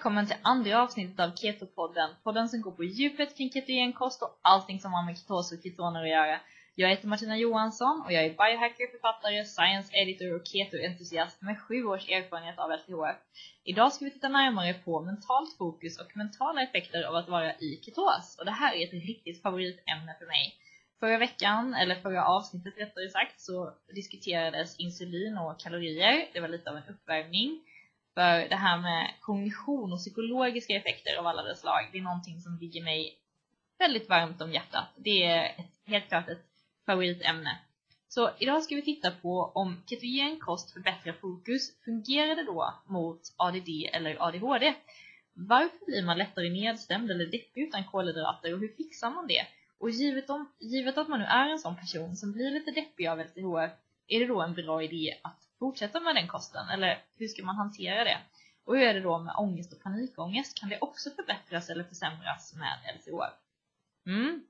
välkommen till andra avsnittet av Keto-podden. Podden som går på djupet kring ketogenkost och allting som har med ketos och ketoner att göra. Jag heter Martina Johansson och jag är biohacker, författare, science editor och keto-entusiast med sju års erfarenhet av LTHF. Idag ska vi titta närmare på mentalt fokus och mentala effekter av att vara i ketos. Och det här är ett riktigt favoritämne för mig. Förra veckan, eller förra avsnittet rättare sagt, så diskuterades insulin och kalorier. Det var lite av en uppvärmning. För det här med kognition och psykologiska effekter av alla dess slag, det är någonting som ligger mig väldigt varmt om hjärtat. Det är ett, helt klart ett favoritämne. Så idag ska vi titta på om ketogen kost förbättrar fokus, fungerar det då mot ADD eller ADHD? Varför blir man lättare nedstämd eller deppig utan kolhydrater och hur fixar man det? Och givet, om, givet att man nu är en sån person som blir lite deppig av LCHF, är det då en bra idé att fortsätta med den kosten? Eller hur ska man hantera det? Och hur är det då med ångest och panikångest? Kan det också förbättras eller försämras med LCHF? Mm.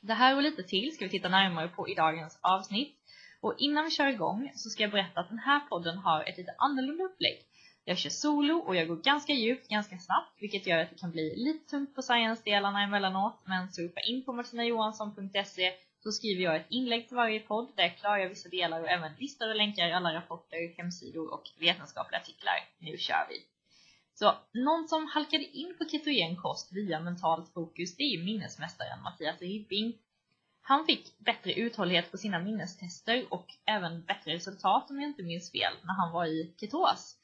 Det här och lite till ska vi titta närmare på i dagens avsnitt. Och innan vi kör igång så ska jag berätta att den här podden har ett lite annorlunda upplägg. Jag kör solo och jag går ganska djupt, ganska snabbt, vilket gör att det kan bli lite tungt på science-delarna emellanåt. Men surfa in på martinajohansson.se så skriver jag ett inlägg till varje podd där jag klargör vissa delar och även listar och länkar alla rapporter, hemsidor och vetenskapliga artiklar. Nu kör vi! Så någon som halkade in på ketogen kost via mentalt fokus, det är ju minnesmästaren Mattias Ribbing. Han fick bättre uthållighet på sina minnestester och även bättre resultat om jag inte minns fel när han var i ketos.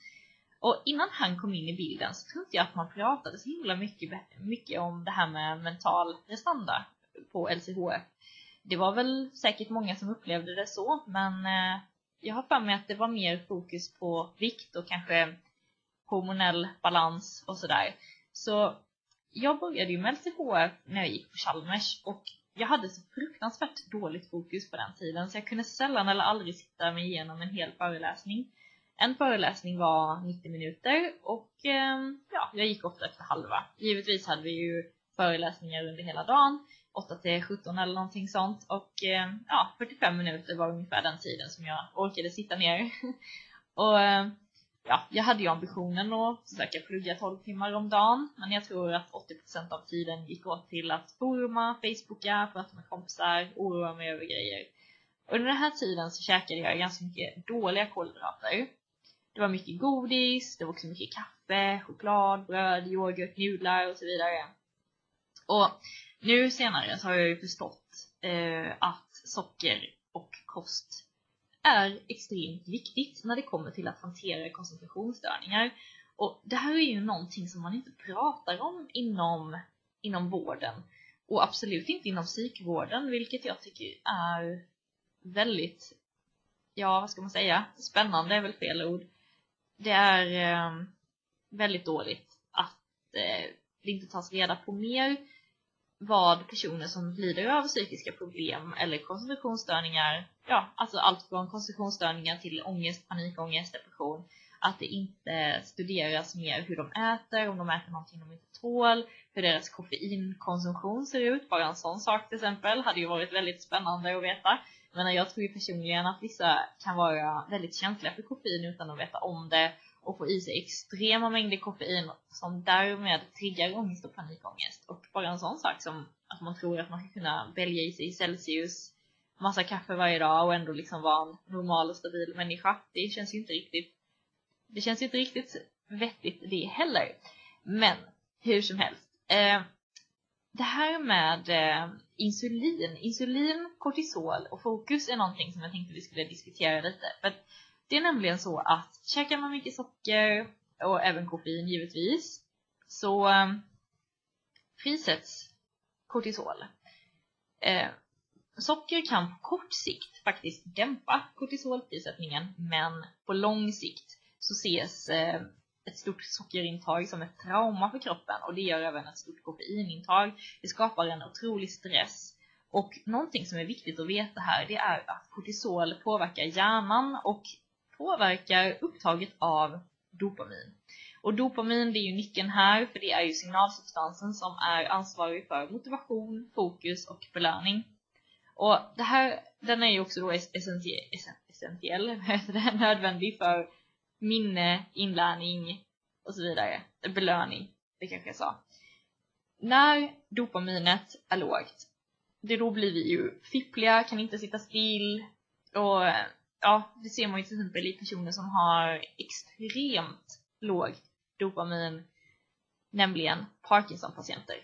Och innan han kom in i bilden så tror inte jag att man pratade så himla mycket, mycket om det här med mental prestanda på LCHF. Det var väl säkert många som upplevde det så, men eh, jag har för mig att det var mer fokus på vikt och kanske hormonell balans och sådär. Så jag började ju med LCHF när jag gick på Chalmers och jag hade så fruktansvärt dåligt fokus på den tiden så jag kunde sällan eller aldrig sitta mig igenom en hel föreläsning. En föreläsning var 90 minuter och eh, ja, jag gick ofta efter halva. Givetvis hade vi ju föreläsningar under hela dagen, 8 till 17 eller någonting sånt och eh, ja, 45 minuter var ungefär den tiden som jag orkade sitta ner. och eh, ja, jag hade ju ambitionen att försöka plugga 12 timmar om dagen, men jag tror att 80% av tiden gick åt till att foruma, facebooka, prata med kompisar, oroa mig över grejer. Under den här tiden så käkade jag ganska mycket dåliga kolhydrater. Det var mycket godis, det var också mycket kaffe, choklad, bröd, yoghurt, nudlar och så vidare. Och nu senare så har jag ju förstått eh, att socker och kost är extremt viktigt när det kommer till att hantera koncentrationsstörningar. Och det här är ju någonting som man inte pratar om inom, inom vården och absolut inte inom psykvården, vilket jag tycker är väldigt, ja vad ska man säga, spännande är väl fel ord. Det är eh, väldigt dåligt att eh, det inte tas reda på mer vad personer som lider av psykiska problem eller koncentrationsstörningar, ja, alltså allt från koncentrationsstörningar till ångest, panikångest, depression, att det inte studeras mer hur de äter, om de äter någonting de inte tål, hur deras koffeinkonsumtion ser ut. Bara en sån sak till exempel hade ju varit väldigt spännande att veta. Men jag tror ju personligen att vissa kan vara väldigt känsliga för koffein utan att veta om det och få i sig extrema mängder koffein som därmed triggar ångest och panikångest. Och bara en sån sak som att man tror att man ska kunna välja i sig Celsius, massa kaffe varje dag och ändå liksom vara en normal och stabil människa. Det känns ju inte riktigt, det känns ju inte riktigt vettigt det heller. Men hur som helst. Eh, det här med eh, insulin, insulin, kortisol och fokus är någonting som jag tänkte vi skulle diskutera lite. För att det är nämligen så att käkar man mycket socker och även koffein givetvis så eh, frisätts kortisol. Eh, socker kan på kort sikt faktiskt dämpa kortisolprissättningen men på lång sikt så ses eh, ett stort sockerintag som ett trauma för kroppen och det gör även ett stort koffeinintag. Det skapar en otrolig stress och någonting som är viktigt att veta här det är att kortisol påverkar hjärnan och påverkar upptaget av dopamin. Och dopamin det är ju nyckeln här, för det är ju signalsubstansen som är ansvarig för motivation, fokus och belöning. Och det här, den är ju också då essentiell, essentiell nödvändig för minne, inlärning och så vidare. Belöning, det kanske jag sa. När dopaminet är lågt, det då blir vi ju fippliga, kan inte sitta still och eh, ja, det ser man ju till exempel i personer som har extremt låg dopamin, nämligen Parkinson-patienter.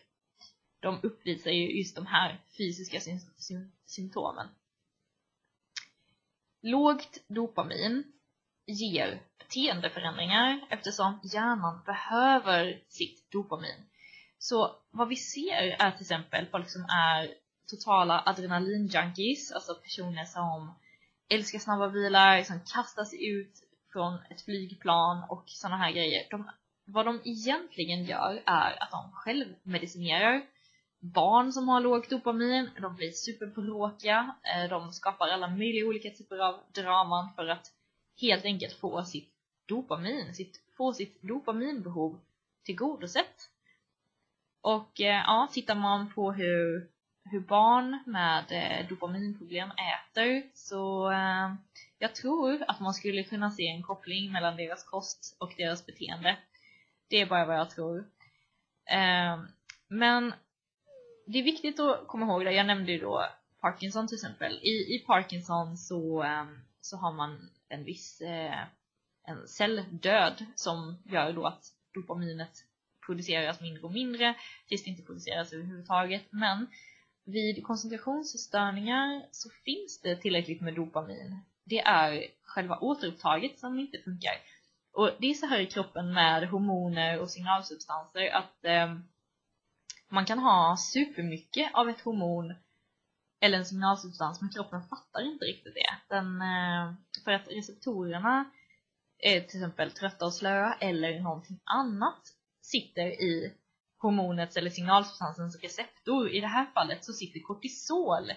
De uppvisar ju just de här fysiska sy sy symptomen. Lågt dopamin ger beteendeförändringar eftersom hjärnan behöver sitt dopamin. Så vad vi ser är till exempel folk som är totala adrenalinjunkies, alltså personer som älskar snabba bilar, som kastar sig ut från ett flygplan och sådana här grejer. De, vad de egentligen gör är att de självmedicinerar barn som har lågt dopamin, de blir superbråkiga, eh, de skapar alla möjliga olika typer av draman för att helt enkelt få sitt dopamin, sitt, få sitt dopaminbehov tillgodosett. Och eh, ja, tittar man på hur, hur barn med eh, dopaminproblem äter så eh, jag tror att man skulle kunna se en koppling mellan deras kost och deras beteende. Det är bara vad jag tror. Eh, men det är viktigt att komma ihåg det. Jag nämnde ju då Parkinson till exempel. I, i Parkinson så, eh, så har man en viss eh, en celldöd som gör då att dopaminet produceras mindre och mindre tills det inte produceras överhuvudtaget. Men vid koncentrationsstörningar så finns det tillräckligt med dopamin. Det är själva återupptaget som inte funkar. Och det är så här i kroppen med hormoner och signalsubstanser att eh, man kan ha supermycket av ett hormon eller en signalsubstans men kroppen fattar inte riktigt det. Den, eh, för att receptorerna är till exempel trötta och slöa eller någonting annat sitter i hormonets eller signalsubstansens receptor. I det här fallet så sitter kortisol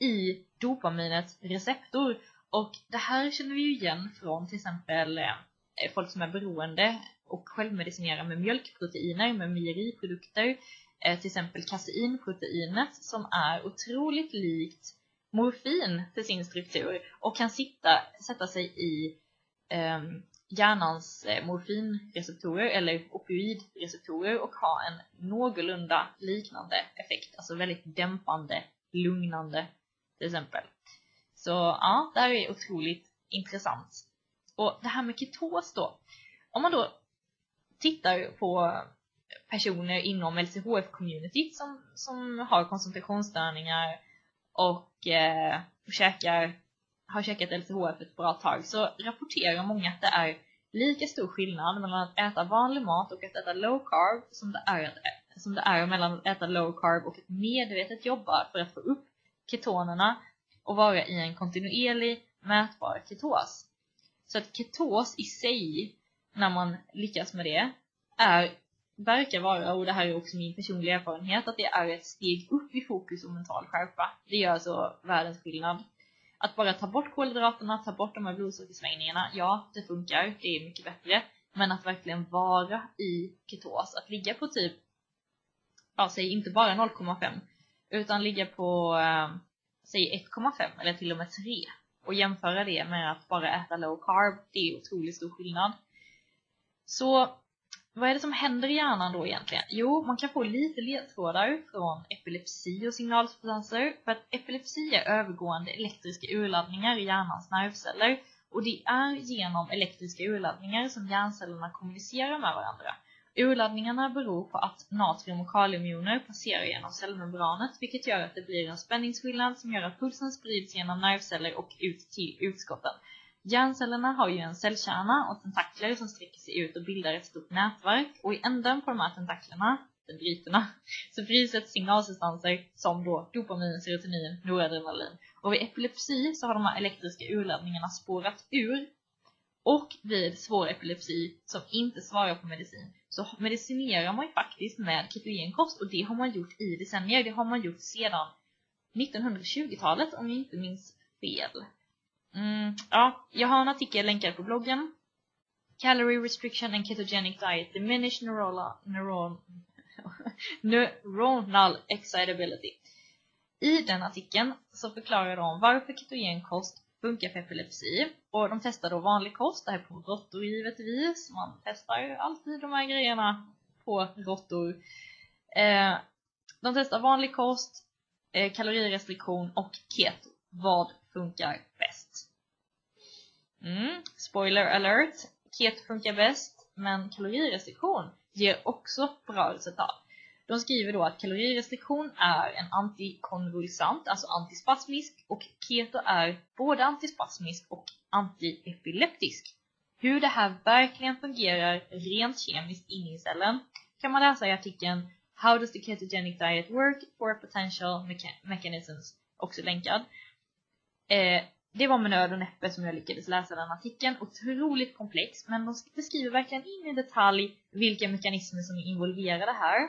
i dopaminets receptor. Och det här känner vi ju igen från till exempel eh, folk som är beroende och självmedicinerar med mjölkproteiner, med mejeriprodukter. Eh, till exempel kaseinproteinet som är otroligt likt morfin till sin struktur och kan sitta, sätta sig i um, hjärnans eh, morfinreceptorer eller opioidreceptorer och ha en någorlunda liknande effekt, alltså väldigt dämpande, lugnande till exempel. Så ja, det här är otroligt intressant. Och det här med ketos då, om man då tittar på personer inom LCHF-communityt som, som har koncentrationsstörningar och eh, käkar har käkat LCHF ett bra tag så rapporterar många att det är lika stor skillnad mellan att äta vanlig mat och att äta low carb som det är, som det är mellan att äta low carb och att medvetet jobba för att få upp ketonerna och vara i en kontinuerlig mätbar ketos. Så att ketos i sig, när man lyckas med det, är, verkar vara, och det här är också min personliga erfarenhet, att det är ett steg upp i fokus och mental skärpa. Det gör alltså världens skillnad. Att bara ta bort kolhydraterna, ta bort de här blodsockersvängningarna, ja, det funkar, det är mycket bättre. Men att verkligen vara i ketos, att ligga på typ, ja, säg inte bara 0,5, utan ligga på, eh, säg 1,5 eller till och med 3 och jämföra det med att bara äta low carb, det är otroligt stor skillnad. Så vad är det som händer i hjärnan då egentligen? Jo, man kan få lite ledtrådar från epilepsi och signalsubstanser för att epilepsi är övergående elektriska urladdningar i hjärnans nervceller och det är genom elektriska urladdningar som hjärncellerna kommunicerar med varandra. Urladdningarna beror på att natrium och kaliumjoner passerar genom cellmembranet vilket gör att det blir en spänningsskillnad som gör att pulsen sprids genom nervceller och ut till utskotten. Hjärncellerna har ju en cellkärna och tentakler som sträcker sig ut och bildar ett stort nätverk och i änden på de här tentaklerna, dendriterna, så frisätts signalsubstanser som då dopamin, serotonin, noradrenalin. Och vid epilepsi så har de här elektriska urladdningarna spårat ur och vid svår epilepsi som inte svarar på medicin så medicinerar man ju faktiskt med ketogenkost och det har man gjort i decennier. Det har man gjort sedan 1920-talet om jag inte minns fel. Mm, ja, jag har en artikel länkad på bloggen. Calorie restriction and ketogenic diet diminish neurola, neuron, neuronal excitability. I den artikeln så förklarar de varför ketogenkost funkar för epilepsi. Och de testar då vanlig kost, det här är på råttor givetvis. Man testar alltid de här grejerna på råttor. Eh, de testar vanlig kost, eh, kalorirestriktion och keto. Vad funkar bäst? Mm, spoiler alert! Keto funkar bäst, men kalorirestriktion ger också bra resultat. De skriver då att kalorirestriktion är en antikonvulsant, alltså antispasmisk, och keto är både antispasmisk och antiepileptisk. Hur det här verkligen fungerar rent kemiskt inne i cellen kan man läsa i artikeln How does the ketogenic diet work for potential mechanisms? Också länkad. Eh, det var med nöd och näppe som jag lyckades läsa den artikeln. Otroligt komplex, men de beskriver verkligen in i detalj vilka mekanismer som är involverade här.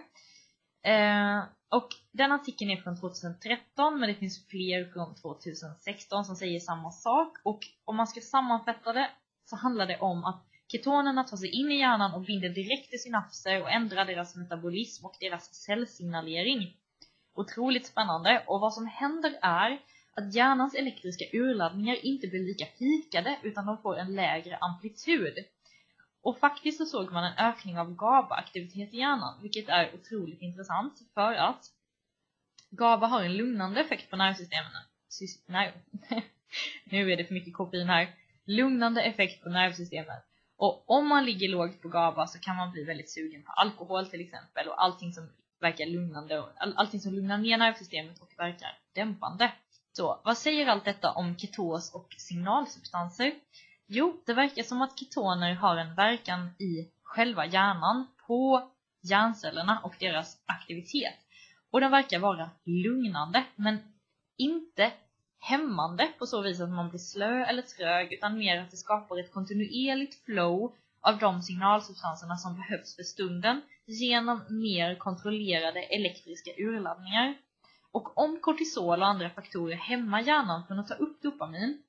Eh, och den artikeln är från 2013 men det finns fler från 2016 som säger samma sak och om man ska sammanfatta det så handlar det om att ketonerna tar sig in i hjärnan och binder direkt i synapser och ändrar deras metabolism och deras cellsignalering. Otroligt spännande och vad som händer är att hjärnans elektriska urladdningar inte blir lika pikade utan de får en lägre amplitud. Och faktiskt så såg man en ökning av GABA-aktivitet i hjärnan, vilket är otroligt intressant för att GABA har en lugnande effekt på nervsystemen. Nej, nu är det för mycket koffein här. Lugnande effekt på nervsystemet. Och om man ligger lågt på GABA så kan man bli väldigt sugen på alkohol till exempel och allting som verkar lugnande all, allting som lugnar ner nervsystemet och verkar dämpande. Så vad säger allt detta om ketos och signalsubstanser? Jo, det verkar som att ketoner har en verkan i själva hjärnan på hjärncellerna och deras aktivitet. Och den verkar vara lugnande, men inte hämmande på så vis att man blir slö eller trög, utan mer att det skapar ett kontinuerligt flow av de signalsubstanserna som behövs för stunden genom mer kontrollerade elektriska urladdningar. Och om kortisol och andra faktorer hämmar hjärnan från att ta upp dopamin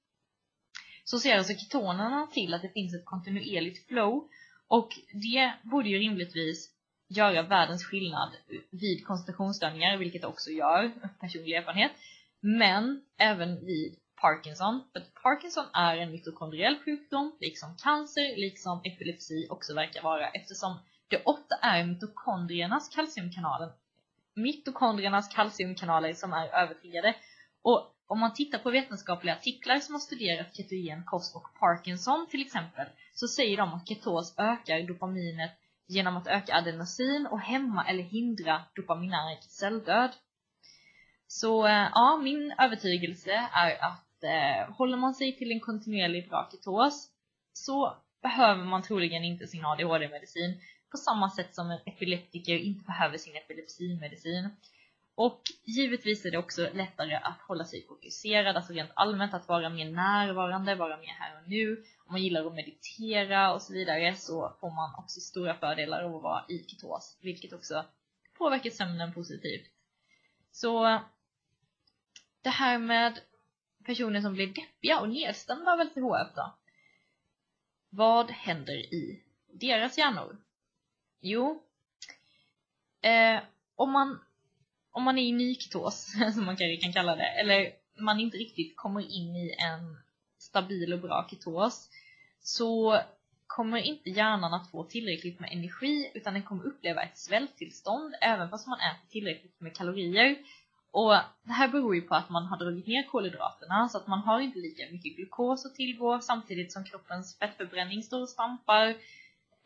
så ser alltså ketonerna till att det finns ett kontinuerligt flow och det borde ju rimligtvis göra världens skillnad vid koncentrationsstörningar, vilket det också gör, personlig erfarenhet, men även vid Parkinson. För Parkinson är en mitokondriell sjukdom, liksom cancer, liksom epilepsi också verkar vara, eftersom det ofta är mitokondriernas kalciumkanaler, mitokondriernas kalciumkanaler som är övertriggade. Och om man tittar på vetenskapliga artiklar som har studerat ketogen kost och Parkinson till exempel, så säger de att ketos ökar dopaminet genom att öka adenosin och hämma eller hindra dopaminärk celldöd. Så eh, ja, min övertygelse är att eh, håller man sig till en kontinuerlig bra ketos så behöver man troligen inte sin ADHD-medicin på samma sätt som en epileptiker inte behöver sin epilepsimedicin. Och givetvis är det också lättare att hålla sig fokuserad, alltså rent allmänt att vara mer närvarande, vara mer här och nu. Om man gillar att meditera och så vidare så får man också stora fördelar av att vara i ketos, vilket också påverkar sömnen positivt. Så det här med personer som blir deppiga och nedstämda av LCHF då? Vad händer i deras hjärnor? Jo, eh, om man om man är i nyktos, som man kanske kan kalla det, eller man inte riktigt kommer in i en stabil och bra ketos, så kommer inte hjärnan att få tillräckligt med energi utan den kommer uppleva ett svälttillstånd även fast man äter tillräckligt med kalorier. Och det här beror ju på att man har dragit ner kolhydraterna så att man har inte lika mycket glukos att tillgå samtidigt som kroppens fettförbränning står och stampar.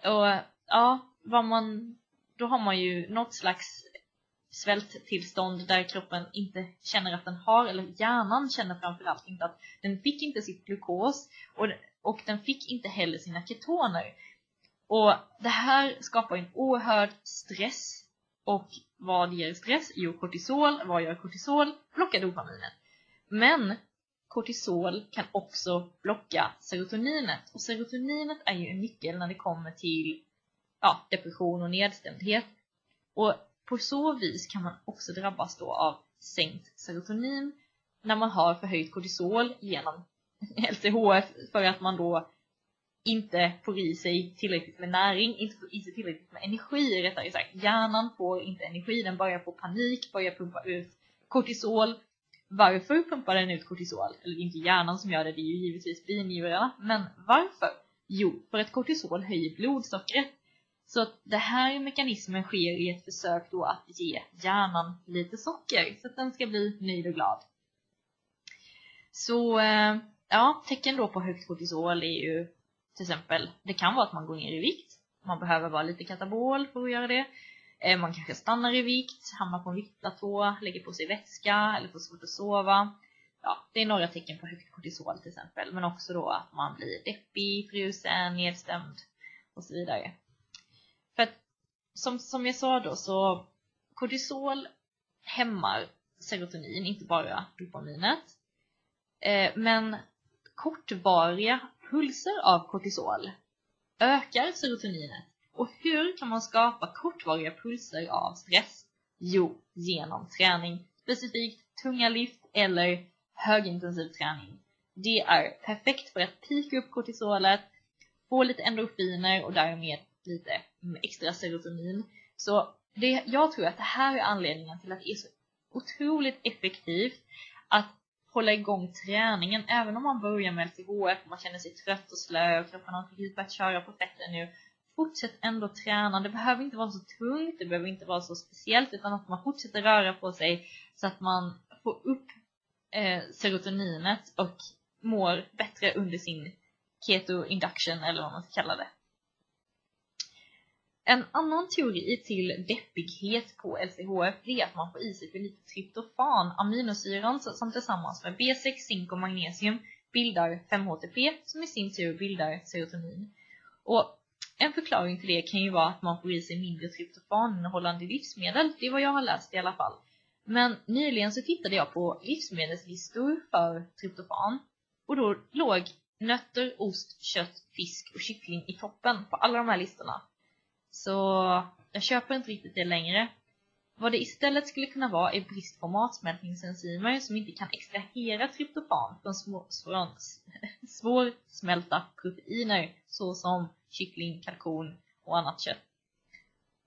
Och ja, vad man, då har man ju något slags svälttillstånd där kroppen inte känner att den har, eller hjärnan känner framförallt inte att den fick inte sitt glukos och, och den fick inte heller sina ketoner. Och det här skapar en oerhörd stress. Och vad ger stress? Jo, kortisol. Vad gör kortisol? Blockar dopaminet. Men kortisol kan också blocka serotoninet. Och serotoninet är ju en nyckel när det kommer till ja, depression och nedstämdhet. Och på så vis kan man också drabbas då av sänkt serotonin när man har förhöjt kortisol genom LCHF för att man då inte får i sig tillräckligt med näring, inte får i sig tillräckligt med energi rättare sagt. Hjärnan får inte energi, den börjar få panik, börjar pumpa ut kortisol varför pumpar den ut kortisol? Eller det är inte hjärnan som gör det, det är ju givetvis binjurarna. Men varför? Jo, för att kortisol höjer blodsockret. Så att det här mekanismen sker i ett försök då att ge hjärnan lite socker så att den ska bli nöjd och glad. Så eh, ja, tecken då på högt kortisol är ju till exempel, det kan vara att man går ner i vikt. Man behöver vara lite katabol för att göra det. Eh, man kanske stannar i vikt, hamnar på en viktplatå, lägger på sig vätska eller får svårt att sova. Ja, det är några tecken på högt kortisol till exempel. Men också då att man blir deppig, frusen, nedstämd och så vidare. För att som, som jag sa då så kortisol hämmar serotonin, inte bara dopaminet. Eh, men kortvariga pulser av kortisol ökar serotoninet. Och hur kan man skapa kortvariga pulser av stress? Jo, genom träning. Specifikt tunga lyft eller högintensiv träning. Det är perfekt för att pika upp kortisolet, få lite endorfiner och därmed lite Mm, extra serotonin. Så det, jag tror att det här är anledningen till att det är så otroligt effektivt att hålla igång träningen. Även om man börjar med LCHF och man känner sig trött och slö och kroppen har inte riktigt börjat köra på fetten nu. Fortsätt ändå träna. Det behöver inte vara så tungt, det behöver inte vara så speciellt utan att man fortsätter röra på sig så att man får upp eh, serotoninet och mår bättre under sin keto induction eller vad man ska kalla det. En annan teori till deppighet på LCHF är att man får i sig för lite tryptofan, aminosyran som tillsammans med B6, zink och magnesium bildar 5-HTP som i sin tur bildar serotonin. Och en förklaring till det kan ju vara att man får i sig mindre tryptofan innehållande livsmedel, det är vad jag har läst i alla fall. Men nyligen så tittade jag på livsmedelslistor för tryptofan och då låg nötter, ost, kött, fisk och kyckling i toppen på alla de här listorna. Så jag köper inte riktigt det längre. Vad det istället skulle kunna vara är brist på matsmältningsenzymer som inte kan extrahera tryptofan från, små, från svårsmälta proteiner såsom kyckling, kalkon och annat kött.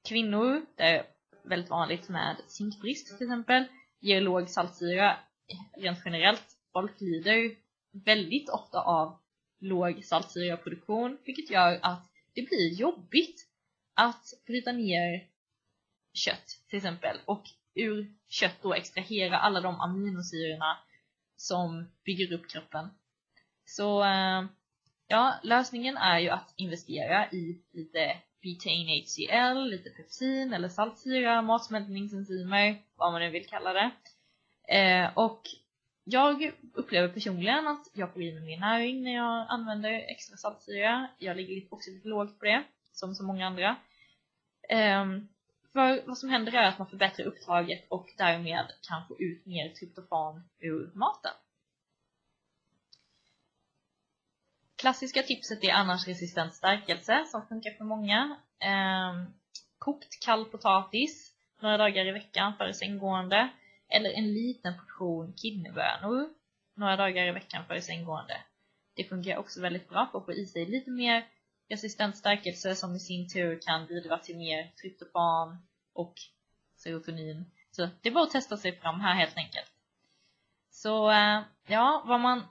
Kvinnor, det är väldigt vanligt med zinkbrist till exempel, ger låg saltsyra rent generellt. Folk lider väldigt ofta av låg saltsyraproduktion vilket gör att det blir jobbigt att bryta ner kött till exempel och ur kött då extrahera alla de aminosyrorna som bygger upp kroppen. Så eh, ja, lösningen är ju att investera i lite betaine HCl, lite pepsin eller saltsyra, matsmältningsenzymer, vad man nu vill kalla det. Eh, och jag upplever personligen att jag får i mig mer näring när jag använder extra saltsyra. Jag ligger också lite lågt på det, som så många andra. Ehm, um, för vad som händer är att man förbättrar upptaget och därmed kan få ut mer tryptofan ur maten. Klassiska tipset är annars resistent stärkelse som funkar för många. Um, kokt kall potatis några dagar i veckan före sänggående eller en liten portion kidneybönor några dagar i veckan före sänggående. Det fungerar också väldigt bra för att få i sig lite mer resistensstärkelse som i sin tur kan bidra till mer tryptofan och serotonin. Så det är bara att testa sig fram här helt enkelt. Så eh, ja, vad man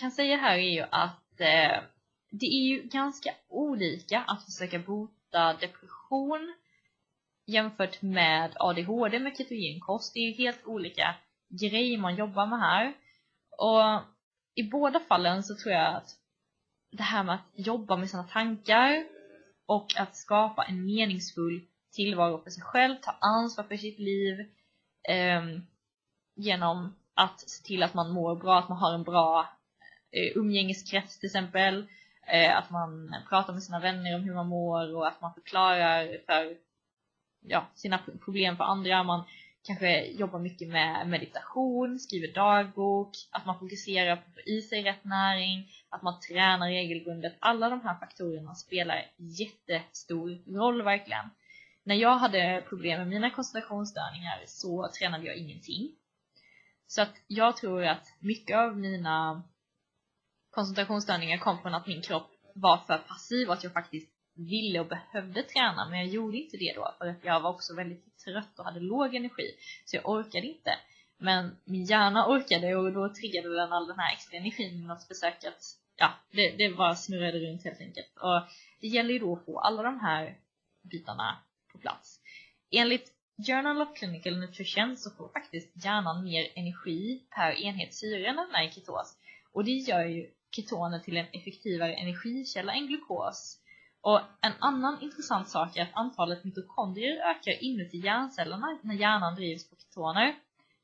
kan säga här är ju att eh, det är ju ganska olika att försöka bota depression jämfört med ADHD med ketogenkost. Det är ju helt olika grejer man jobbar med här. Och i båda fallen så tror jag att det här med att jobba med sina tankar och att skapa en meningsfull tillvaro för sig själv, ta ansvar för sitt liv eh, genom att se till att man mår bra, att man har en bra eh, umgängeskrets till exempel, eh, att man pratar med sina vänner om hur man mår och att man förklarar för ja, sina problem för andra, man kanske jobbar mycket med meditation, skriver dagbok, att man fokuserar på att få i sig rätt näring, att man tränar regelbundet. Alla de här faktorerna spelar jättestor roll verkligen. När jag hade problem med mina koncentrationsstörningar så tränade jag ingenting. Så att jag tror att mycket av mina koncentrationsstörningar kom från att min kropp var för passiv och att jag faktiskt ville och behövde träna men jag gjorde inte det då för att jag var också väldigt trött och hade låg energi så jag orkade inte. Men min hjärna orkade och då triggade den all den här extra energin att försöka att, ja, det, det bara snurrade runt helt enkelt. Och det gäller ju då att få alla de här bitarna på plats. Enligt Journal of Clinical Nutrition så får faktiskt hjärnan mer energi per enhet syre när den är i ketos. Och det gör ju ketoner till en effektivare energikälla än glukos. Och en annan intressant sak är att antalet mitokondrier ökar inuti hjärncellerna när hjärnan drivs på ketoner,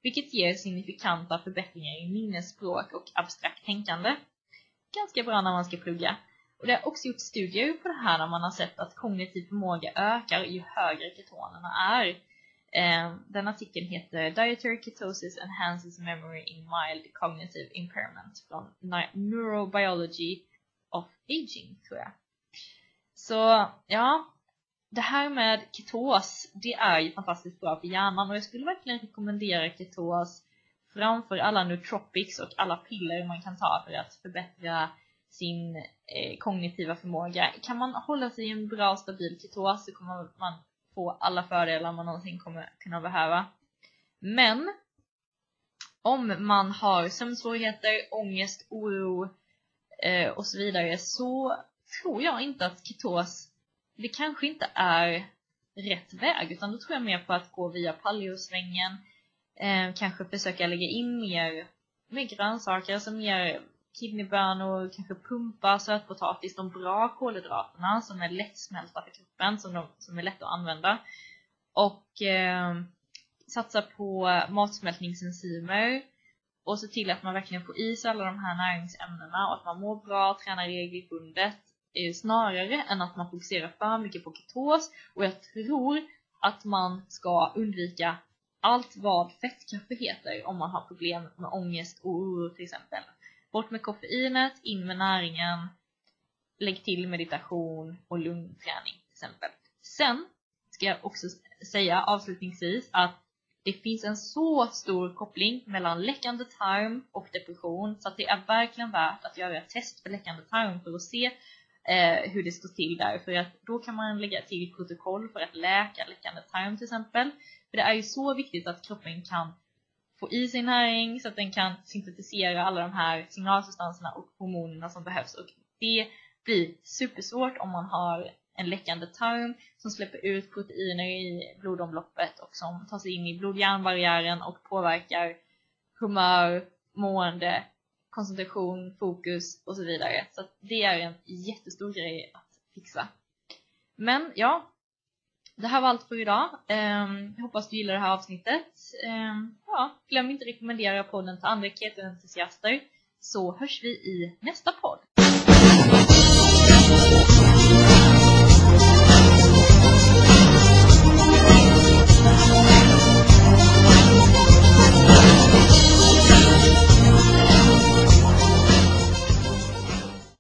vilket ger signifikanta förbättringar i minnesspråk och abstrakt tänkande. Ganska bra när man ska plugga. Och det har också gjorts studier på det här när man har sett att kognitiv förmåga ökar ju högre ketonerna är. Eh, den artikeln heter Dietary Ketosis Enhances Memory in Mild Cognitive Impairment från Neurobiology of Aging, tror jag. Så ja, det här med ketos, det är ju fantastiskt bra för hjärnan och jag skulle verkligen rekommendera ketos framför alla nootropics och alla piller man kan ta för att förbättra sin eh, kognitiva förmåga. Kan man hålla sig i en bra stabil ketos så kommer man få alla fördelar man någonsin kommer kunna behöva. Men om man har sömnsvårigheter, ångest, oro eh, och så vidare så tror jag inte att ketos, det kanske inte är rätt väg utan då tror jag mer på att gå via paleosvängen, eh, kanske försöka lägga in mer, mer grönsaker, alltså mer kidneybönor, kanske pumpa, sötpotatis, de bra kolhydraterna som är lättsmälta för kroppen, som, de, som är lätta att använda. Och eh, satsa på matsmältningsenzymer och se till att man verkligen får i sig alla de här näringsämnena och att man mår bra, tränar regelbundet eh, snarare än att man fokuserar för mycket på ketos och jag tror att man ska undvika allt vad fettkaffe heter om man har problem med ångest och oro till exempel. Bort med koffeinet, in med näringen, lägg till meditation och lungträning till exempel. Sen ska jag också säga avslutningsvis att det finns en så stor koppling mellan läckande tarm och depression så att det är verkligen värt att göra ett test för läckande tarm för att se eh, hur det står till där. För att då kan man lägga till protokoll för att läka läckande tarm till exempel. För det är ju så viktigt att kroppen kan få i sig näring så att den kan syntetisera alla de här signalsubstanserna och hormonerna som behövs. Och det blir supersvårt om man har en läckande tarm som släpper ut proteiner i blodomloppet och som tar sig in i blod-hjärnbarriären och påverkar humör, mående, koncentration, fokus och så vidare. Så det är en jättestor grej att fixa. Men ja, det här var allt för idag. Um, jag hoppas du gillar det här avsnittet. Um, ja, glöm inte att rekommendera podden till andra keto-entusiaster så hörs vi i nästa podd.